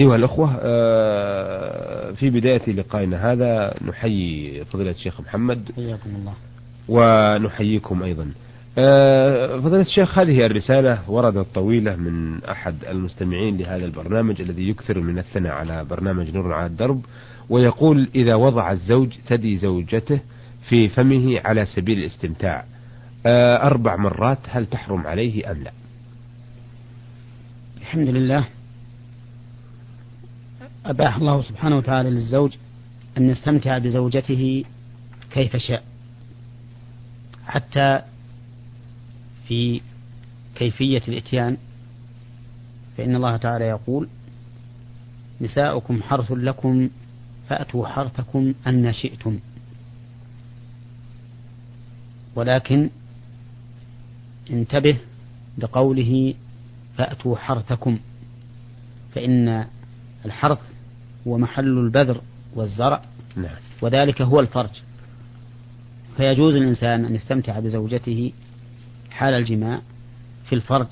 أيها الأخوة في بداية لقائنا هذا نحيي فضيلة الشيخ محمد حياكم الله. ونحييكم أيضا. فضيلة الشيخ هذه الرسالة وردت طويلة من أحد المستمعين لهذا البرنامج الذي يكثر من الثناء على برنامج نور على الدرب ويقول إذا وضع الزوج ثدي زوجته في فمه على سبيل الاستمتاع أربع مرات هل تحرم عليه أم لا؟ الحمد لله. أباح الله سبحانه وتعالى للزوج أن يستمتع بزوجته كيف شاء حتى في كيفية الإتيان فإن الله تعالى يقول نساؤكم حرث لكم فأتوا حرثكم أن شئتم. ولكن انتبه لقوله فأتوا حرثكم فإن الحرث هو محل البذر والزرع. نعم. وذلك هو الفرج. فيجوز الإنسان أن يستمتع بزوجته حال الجماع في الفرج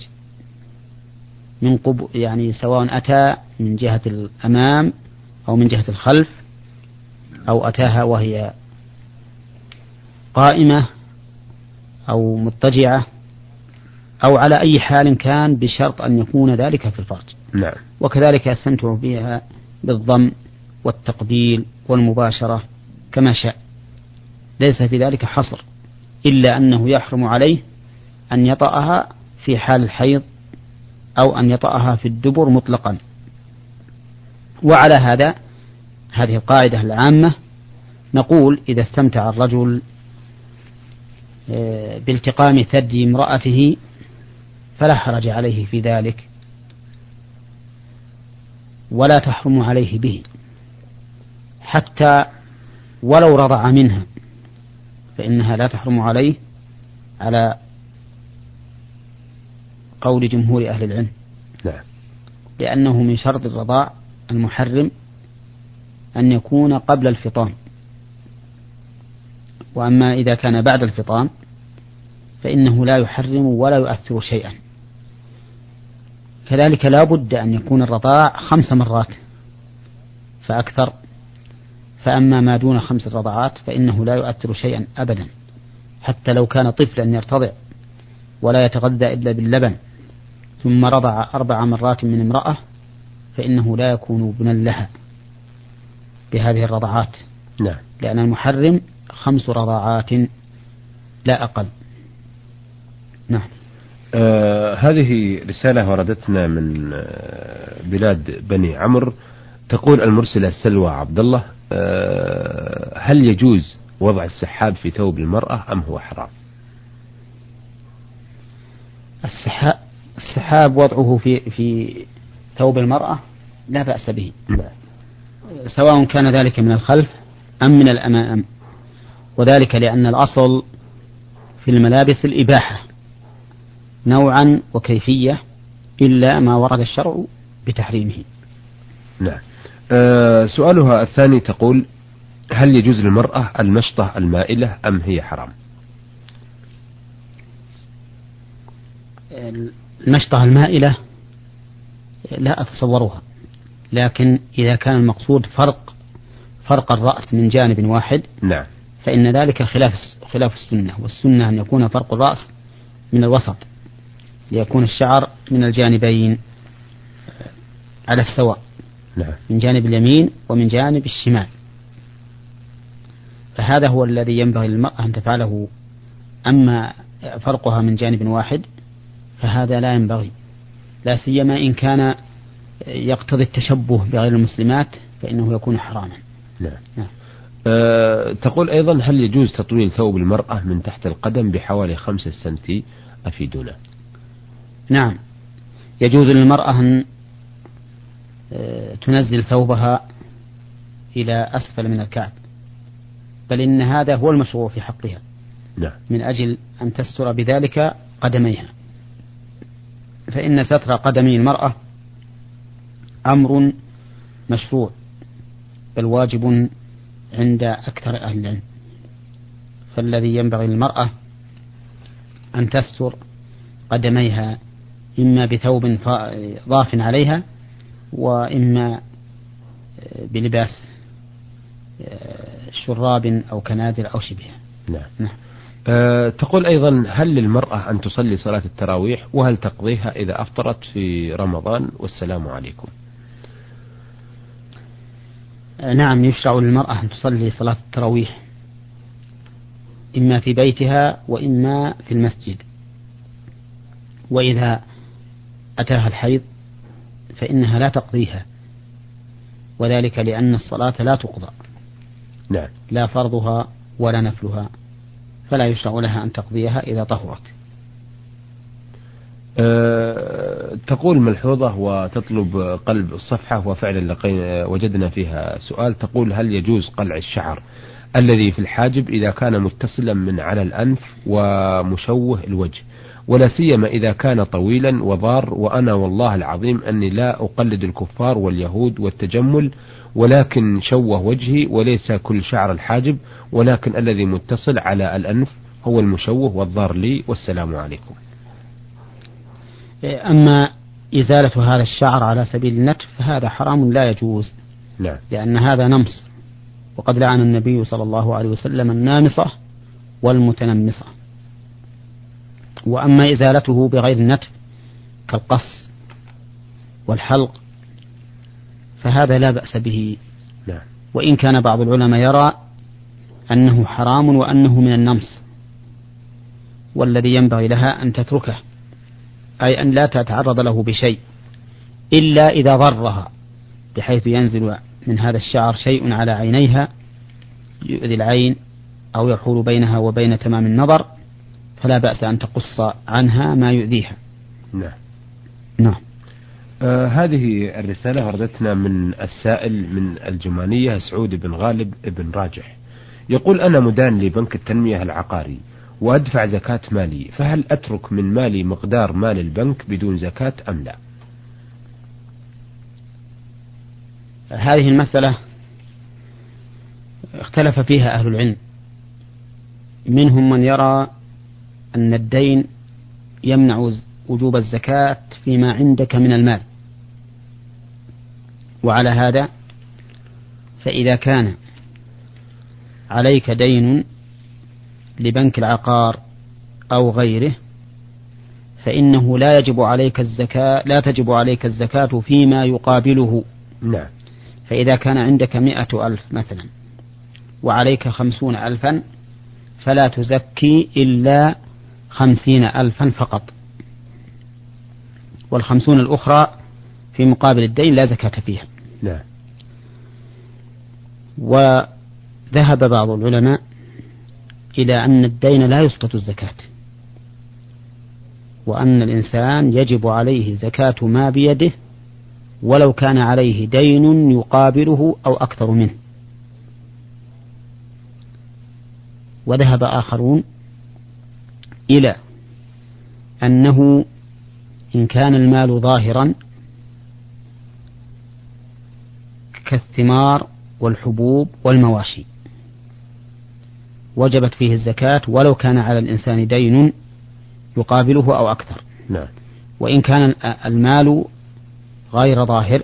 من قب يعني سواء أتى من جهة الأمام أو من جهة الخلف أو أتاها وهي قائمة أو مضطجعة أو على أي حال كان بشرط أن يكون ذلك في الفرج. نعم. وكذلك يستمتع بها بالضم والتقبيل والمباشرة كما شاء. ليس في ذلك حصر إلا أنه يحرم عليه أن يطأها في حال الحيض أو أن يطأها في الدبر مطلقا. وعلى هذا هذه القاعدة العامة نقول إذا استمتع الرجل آه، بالتقام ثدي امرأته فلا حرج عليه في ذلك. ولا تحرم عليه به. حتى ولو رضع منها فإنها لا تحرم عليه على قول جمهور أهل العلم. نعم. لأنه من شرط الرضاع المحرم أن يكون قبل الفطام. وأما إذا كان بعد الفطام فإنه لا يحرم ولا يؤثر شيئا. كذلك لا بد أن يكون الرضاع خمس مرات فأكثر. فأما ما دون خمس رضعات فإنه لا يؤثر شيئا أبدا حتى لو كان طفلا يرتضع ولا يتغذى إلا باللبن ثم رضع أربع مرات من امرأة فإنه لا يكون ابنا لها بهذه الرضعات نعم. لأن المحرم خمس رضعات لا أقل. نعم. آه هذه رسالة وردتنا من آه بلاد بني عمرو تقول المرسلة سلوى عبد الله آه هل يجوز وضع السحاب في ثوب المرأة أم هو حرام؟ السحاب السحاب وضعه في في ثوب المرأة لا بأس به نعم. سواء كان ذلك من الخلف أم من الأمام وذلك لأن الأصل في الملابس الإباحة نوعا وكيفية إلا ما ورد الشرع بتحريمه. نعم. أه سؤالها الثاني تقول هل يجوز للمرأة المشطة المائلة أم هي حرام؟ المشطة المائلة لا أتصورها لكن إذا كان المقصود فرق فرق الرأس من جانب واحد نعم. فإن ذلك خلاف خلاف السنة والسنة أن يكون فرق الرأس من الوسط. ليكون الشعر من الجانبين على السواء نعم. من جانب اليمين ومن جانب الشمال فهذا هو الذي ينبغي للمرأة أن تفعله أما فرقها من جانب واحد فهذا لا ينبغي لا سيما إن كان يقتضي التشبه بغير المسلمات فإنه يكون حراما نعم. نعم. أه تقول أيضا هل يجوز تطويل ثوب المرأة من تحت القدم بحوالي خمسة سنتي أفيدونا نعم. يجوز للمرأة أن آه، تنزل ثوبها إلى أسفل من الكعب. بل إن هذا هو المشروع في حقها. نعم. من أجل أن تستر بذلك قدميها. فإن ستر قدمي المرأة أمر مشروع بل واجب عند أكثر أهل العلم. فالذي ينبغي للمرأة أن تستر قدميها إما بثوب ضاف عليها وإما بلباس شراب أو كنادر أو شبهها نعم, نعم. أه تقول أيضا هل للمرأة أن تصلي صلاة التراويح وهل تقضيها إذا أفطرت في رمضان؟ والسلام عليكم. أه نعم يشرع للمرأة أن تصلي صلاة التراويح إما في بيتها وإما في المسجد. وإذا أتاها الحيض فإنها لا تقضيها. وذلك لأن الصلاة لا تقضى. نعم. لا فرضها ولا نفلها. فلا يشرع لها أن تقضيها إذا طهرت. أه تقول ملحوظة وتطلب قلب الصفحة وفعلا وجدنا فيها سؤال تقول هل يجوز قلع الشعر؟ الذي في الحاجب إذا كان متصلا من على الأنف ومشوه الوجه ولا سيما إذا كان طويلا وضار وأنا والله العظيم أني لا أقلد الكفار واليهود والتجمل ولكن شوه وجهي وليس كل شعر الحاجب ولكن الذي متصل على الأنف هو المشوه والضار لي والسلام عليكم. أما إزالة هذا الشعر على سبيل النتف فهذا حرام لا يجوز. نعم. لأن هذا نمص. وقد لعن النبي صلى الله عليه وسلم النامصة والمتنمصة وأما إزالته بغير النتف كالقص والحلق فهذا لا بأس به نعم. وإن كان بعض العلماء يرى أنه حرام وأنه من النمص والذي ينبغي لها أن تتركه أي أن لا تتعرض له بشيء إلا إذا ضرها بحيث ينزل من هذا الشعر شيء على عينيها يؤذي العين أو يحول بينها وبين تمام النظر فلا بأس أن تقص عنها ما يؤذيها. نعم. نعم. آه هذه الرسالة وردتنا من السائل من الجمانية سعود بن غالب بن راجح. يقول أنا مدان لبنك التنمية العقاري وأدفع زكاة مالي فهل أترك من مالي مقدار مال البنك بدون زكاة أم لا؟ هذه المسألة اختلف فيها أهل العلم. منهم من يرى أن الدين يمنع وجوب الزكاة فيما عندك من المال. وعلى هذا فإذا كان عليك دين لبنك العقار أو غيره فإنه لا يجب عليك الزكاة لا تجب عليك الزكاة فيما يقابله. نعم. فإذا كان عندك مئة ألف مثلا وعليك خمسون ألفا فلا تزكي إلا خمسين ألفا فقط. والخمسون الأخرى في مقابل الدين لا زكاة فيها. نعم. وذهب بعض العلماء إلى أن الدين لا يسقط الزكاة وأن الإنسان يجب عليه زكاة ما بيده ولو كان عليه دين يقابله أو أكثر منه. وذهب آخرون إلى أنه إن كان المال ظاهرا كالثمار والحبوب والمواشي. وجبت فيه الزكاة ولو كان على الإنسان دين يقابله أو أكثر. نعم. وإن كان المال غير ظاهر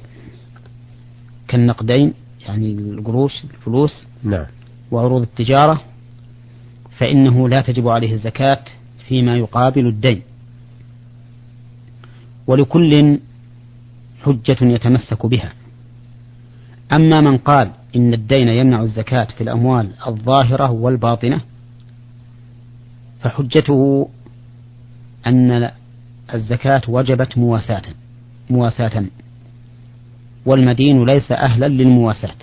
كالنقدين يعني القروش الفلوس نعم. وعروض التجارة فإنه لا تجب عليه الزكاة فيما يقابل الدين. ولكل حجة يتمسك بها. أما من قال إن الدين يمنع الزكاة في الأموال الظاهرة والباطنة فحجته أن الزكاة وجبت مواساة. مواساة. والمدين ليس أهلا للمواساة.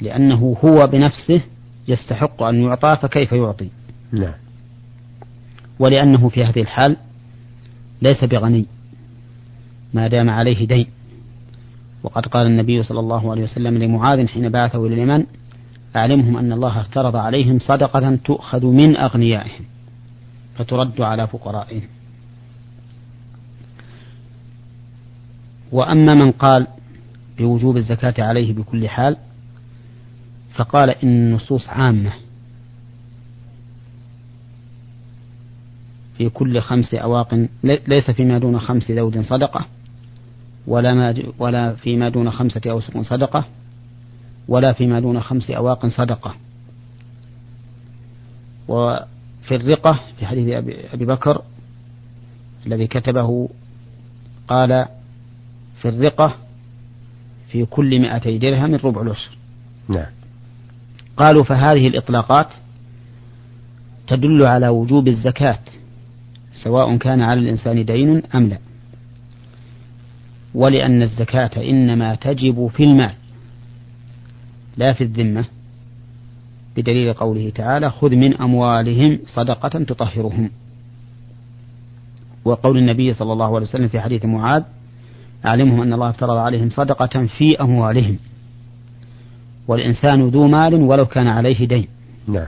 لأنه هو بنفسه يستحق أن يعطى فكيف يعطي. نعم. ولأنه في هذه الحال ليس بغني. ما دام عليه دين. وقد قال النبي صلى الله عليه وسلم لمعاذ حين بعثه إلى اليمن أعلمهم أن الله افترض عليهم صدقة تؤخذ من أغنيائهم فترد على فقرائهم. وأما من قال بوجوب الزكاة عليه بكل حال فقال إن النصوص عامة في كل خمس أواق ليس فيما دون خمس ذود صدقة ولا, ما ولا فيما دون خمسة أوسق صدقة ولا فيما دون خمس أواق صدقة. وفي الرقة في حديث أبي بكر الذي كتبه قال في الرقة في كل مئتي درهم ربع العشر نعم. قالوا فهذه الإطلاقات تدل على وجوب الزكاة سواء كان على الإنسان دين أم لا. ولأن الزكاة إنما تجب في المال لا في الذمة. بدليل قوله تعالى خذ من أموالهم صدقة تطهرهم. وقول النبي صلى الله عليه وسلم في حديث معاذ أعلمهم أن الله افترض عليهم صدقة في أموالهم. والإنسان ذو مال ولو كان عليه دين. نعم.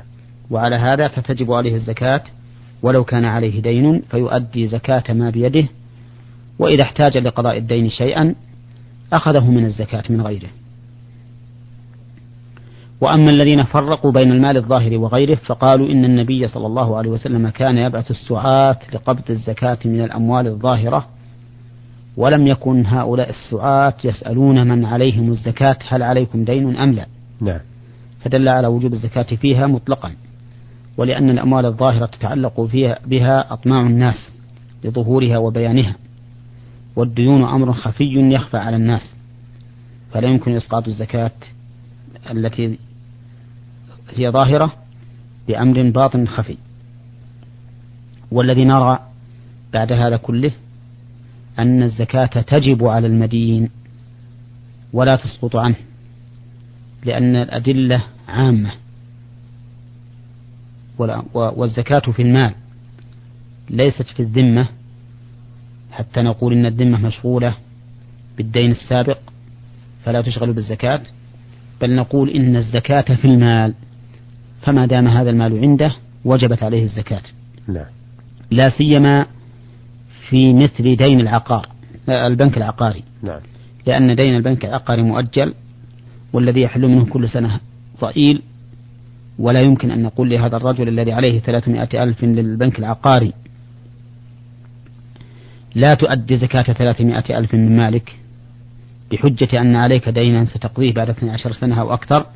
وعلى هذا فتجب عليه الزكاة. ولو كان عليه دين فيؤدي زكاة ما بيده. وإذا احتاج لقضاء الدين شيئا أخذه من الزكاة من غيره. وأما الذين فرقوا بين المال الظاهر وغيره فقالوا إن النبي صلى الله عليه وسلم كان يبعث السعاة لقبض الزكاة من الأموال الظاهرة. ولم يكن هؤلاء السعاة يسألون من عليهم الزكاة هل عليكم دين أم لا. نعم. فدل على وجوب الزكاة فيها مطلقا ولأن الأموال الظاهرة تتعلق فيها بها أطماع الناس لظهورها وبيانها والديون أمر خفي يخفى على الناس فلا يمكن إسقاط الزكاة التي هي ظاهرة بأمر باطن خفي. والذي نرى بعد هذا كله أن الزكاة تجب على المدين ولا تسقط عنه لأن الأدلة عامة. والزكاة في المال ليست في الذمة حتى نقول إن الذمة مشغولة بالدين السابق فلا تشغل بالزكاة بل نقول إن الزكاة في المال فما دام هذا المال عنده وجبت عليه الزكاة. نعم. لا سيما في مثل دين العقار البنك العقاري. نعم. لأن دين البنك العقاري مؤجل والذي يحل منه كل سنة ضئيل. ولا يمكن أن نقول لهذا الرجل الذي عليه ثلاثمائة ألف للبنك العقاري لا تؤدي زكاة ثلاثمائة ألف من مالك بحجة أن عليك دينا ستقضيه بعد 12 سنة أو أكثر.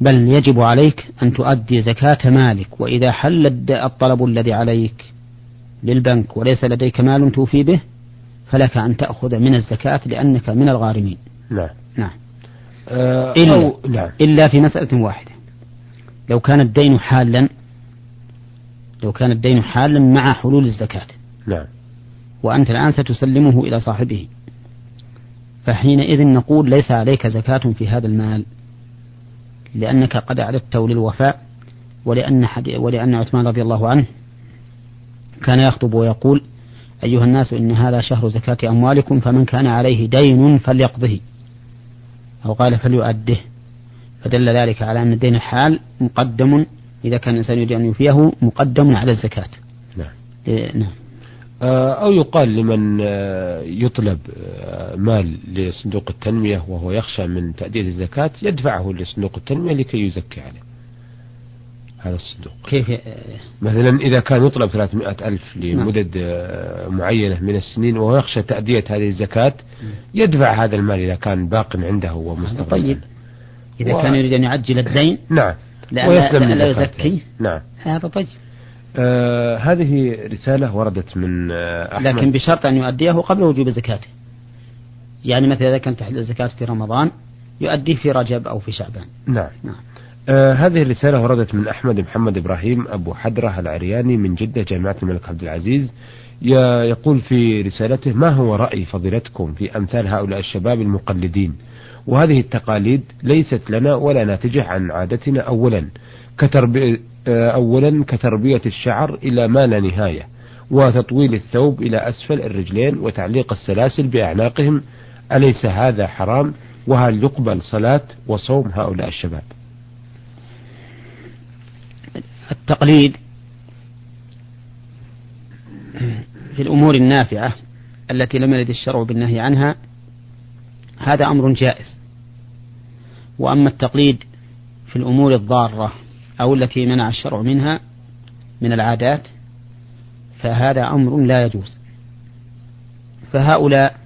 بل يجب عليك أن تؤدي زكاة مالك وإذا حل الطلب الذي عليك للبنك وليس لديك مال توفي به فلك أن تأخذ من الزكاة لأنك من الغارمين. نعم نعم. آه إلا, نعم. إلا في مسألة واحدة. لو كان الدين حالا لو كان الدين حالا مع حلول الزكاة. نعم وأنت الآن ستسلمه إلى صاحبه. فحينئذ نقول ليس عليك زكاة في هذا المال. لأنك قد أعددته للوفاء ولأن, ولأن عثمان رضي الله عنه كان يخطب ويقول أيها الناس إن هذا شهر زكاة أموالكم فمن كان عليه دين فليقضه. أو قال فليؤده. فدل ذلك على أن الدين الحال مقدم إذا كان الإنسان يريد أن يوفيه مقدم على الزكاة. نعم. إيه نعم. آه، أو يقال لمن آه، يطلب آه، مال لصندوق التنمية وهو يخشى من تأدية الزكاة يدفعه لصندوق التنمية لكي يزكي عليه. هذا الصندوق. كيف مثلا إذا كان يطلب 300 ألف لمدد نعم. معينة من السنين وهو يخشى تأدية هذه الزكاة يدفع هذا المال إذا كان باق عنده ومستغرق طيب. إذا و... كان يريد أن يعجل الدين؟ نعم. ويسلم لا يزكي. نعم. هذا طيب. آه هذه رسالة وردت من آه أحمد. لكن بشرط أن يؤديه قبل وجوب زكاته. يعني مثلا إذا كان تحل الزكاة في رمضان يؤديه في رجب أو في شعبان. نعم, نعم. آه هذه الرسالة وردت من أحمد محمد إبراهيم أبو حدرة العرياني من جدة جامعة الملك عبد العزيز. يقول في رسالته ما هو رأي فضيلتكم في أمثال هؤلاء الشباب المقلدين؟ وهذه التقاليد ليست لنا ولا ناتجة عن عادتنا أولا كتربية أولا كتربية الشعر إلى ما لا نهاية وتطويل الثوب إلى أسفل الرجلين وتعليق السلاسل بأعناقهم. أليس هذا حرام؟ وهل يقبل صلاة وصوم هؤلاء الشباب؟ التقليد في الأمور النافعة التي لم يرد الشرع بالنهي عنها هذا أمر جائز. وأما التقليد في الأمور الضارة أو التي منع الشرع منها من العادات فهذا أمر لا يجوز. فهؤلاء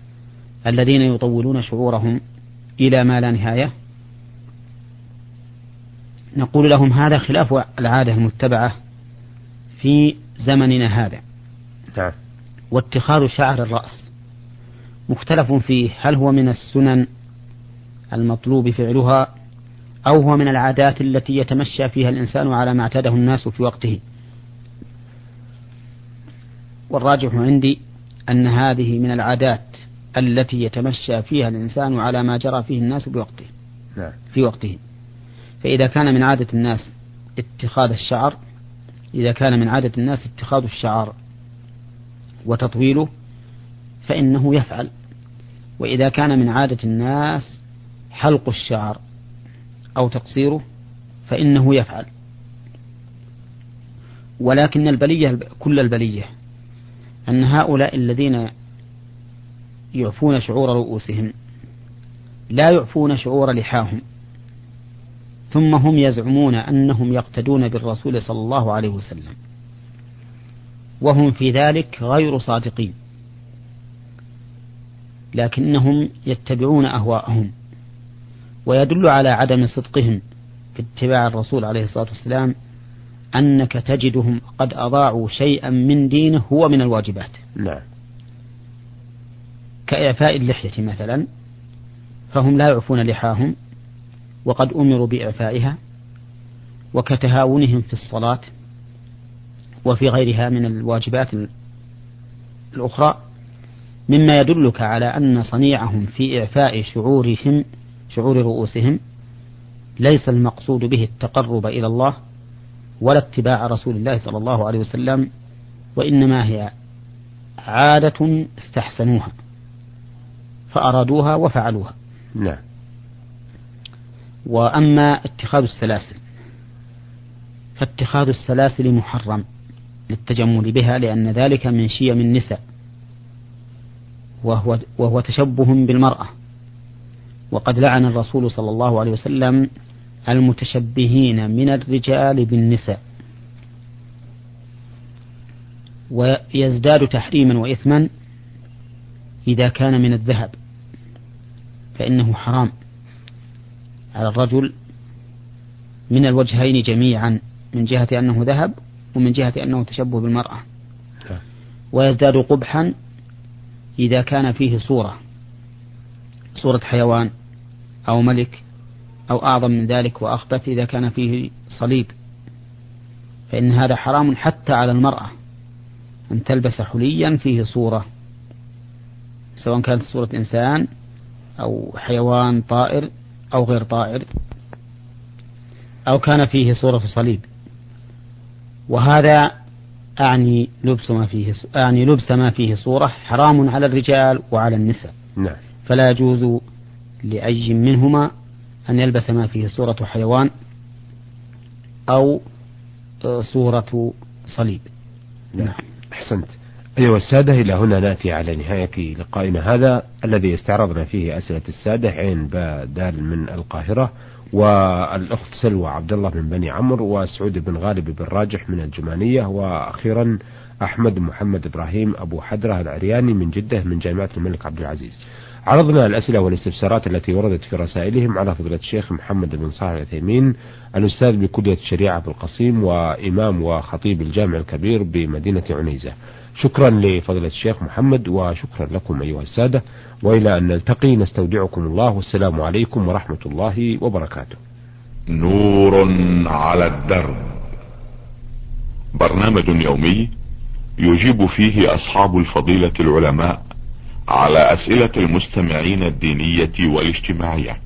الذين يطولون شعورهم إلى ما لا نهاية نقول لهم هذا خلاف العادة المتبعة في زمننا هذا. نعم. واتخاذ شعر الرأس مختلف فيه. هل هو من السنن المطلوب فعلها أو هو من العادات التي يتمشى فيها الإنسان على ما اعتاده الناس في وقته؟ والراجح عندي أن هذه من العادات التي يتمشى فيها الإنسان على ما جرى فيه الناس بوقته. نعم. في وقته. فإذا كان من عادة الناس اتخاذ الشعر إذا كان من عادة الناس اتخاذ الشعر وتطويله فإنه يفعل. وإذا كان من عادة الناس حلق الشعر أو تقصيره فإنه يفعل. ولكن البلية كل البلية أن هؤلاء الذين يعفون شعور رؤوسهم لا يعفون شعور لحاهم. ثم هم يزعمون أنهم يقتدون بالرسول صلى الله عليه وسلم. وهم في ذلك غير صادقين. لكنهم يتبعون أهواءهم ويدل على عدم صدقهم في اتباع الرسول عليه الصلاة والسلام أنك تجدهم قد أضاعوا شيئا من دينه هو من الواجبات. نعم. كإعفاء اللحية مثلا فهم لا يعفون لحاهم وقد أمروا بإعفائها وكتهاونهم في الصلاة وفي غيرها من الواجبات الأخرى مما يدلك على أن صنيعهم في إعفاء شعورهم شعور رؤوسهم ليس المقصود به التقرب إلى الله ولا اتباع رسول الله صلى الله عليه وسلم وإنما هي عادة استحسنوها فأرادوها وفعلوها. نعم. وأما اتخاذ السلاسل فاتخاذ السلاسل محرم للتجمل بها لأن ذلك من شيم النساء وهو, وهو تشبه بالمرأة. وقد لعن الرسول صلى الله عليه وسلم المتشبهين من الرجال بالنساء. ويزداد تحريما وإثما إذا كان من الذهب فإنه حرام. على الرجل من الوجهين جميعا من جهة أنه ذهب ومن جهة أنه تشبه بالمرأة نعم. ويزداد قبحا إذا كان فيه صورة صورة حيوان أو ملك أو أعظم من ذلك وأخبث إذا كان فيه صليب فإن هذا حرام حتى على المرأة أن تلبس حليا فيه صورة سواء كانت صورة إنسان أو حيوان طائر أو غير طائر أو كان فيه صورة صليب. وهذا أعني لبس ما فيه أعني لبس ما فيه صورة حرام على الرجال وعلى النساء. نعم. فلا يجوز لأي منهما أن يلبس ما فيه صورة حيوان أو صورة صليب. نعم. أحسنت. أيها السادة إلى هنا نأتي على نهاية لقائنا هذا الذي استعرضنا فيه أسئلة السادة عين باء دال من القاهرة والأخت سلوى عبد الله من بني عمرو وسعود بن غالب بن راجح من الجمانية وأخيرا أحمد محمد إبراهيم أبو حدرة العرياني من جدة من جامعة الملك عبد العزيز. عرضنا الأسئلة والاستفسارات التي وردت في رسائلهم على فضيلة الشيخ محمد بن صالح العثيمين الأستاذ بكلية الشريعة بالقصيم وإمام وخطيب الجامع الكبير بمدينة عنيزة. شكرا لفضيلة الشيخ محمد وشكرا لكم أيها السادة وإلى أن نلتقي نستودعكم الله والسلام عليكم ورحمة الله وبركاته. نور على الدرب. برنامج يومي يجيب فيه أصحاب الفضيلة العلماء على أسئلة المستمعين الدينية والاجتماعية.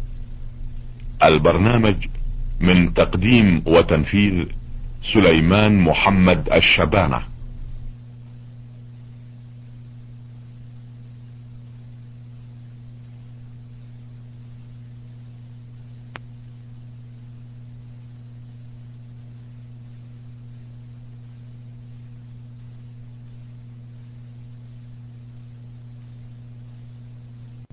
البرنامج من تقديم وتنفيذ سليمان محمد الشبانة.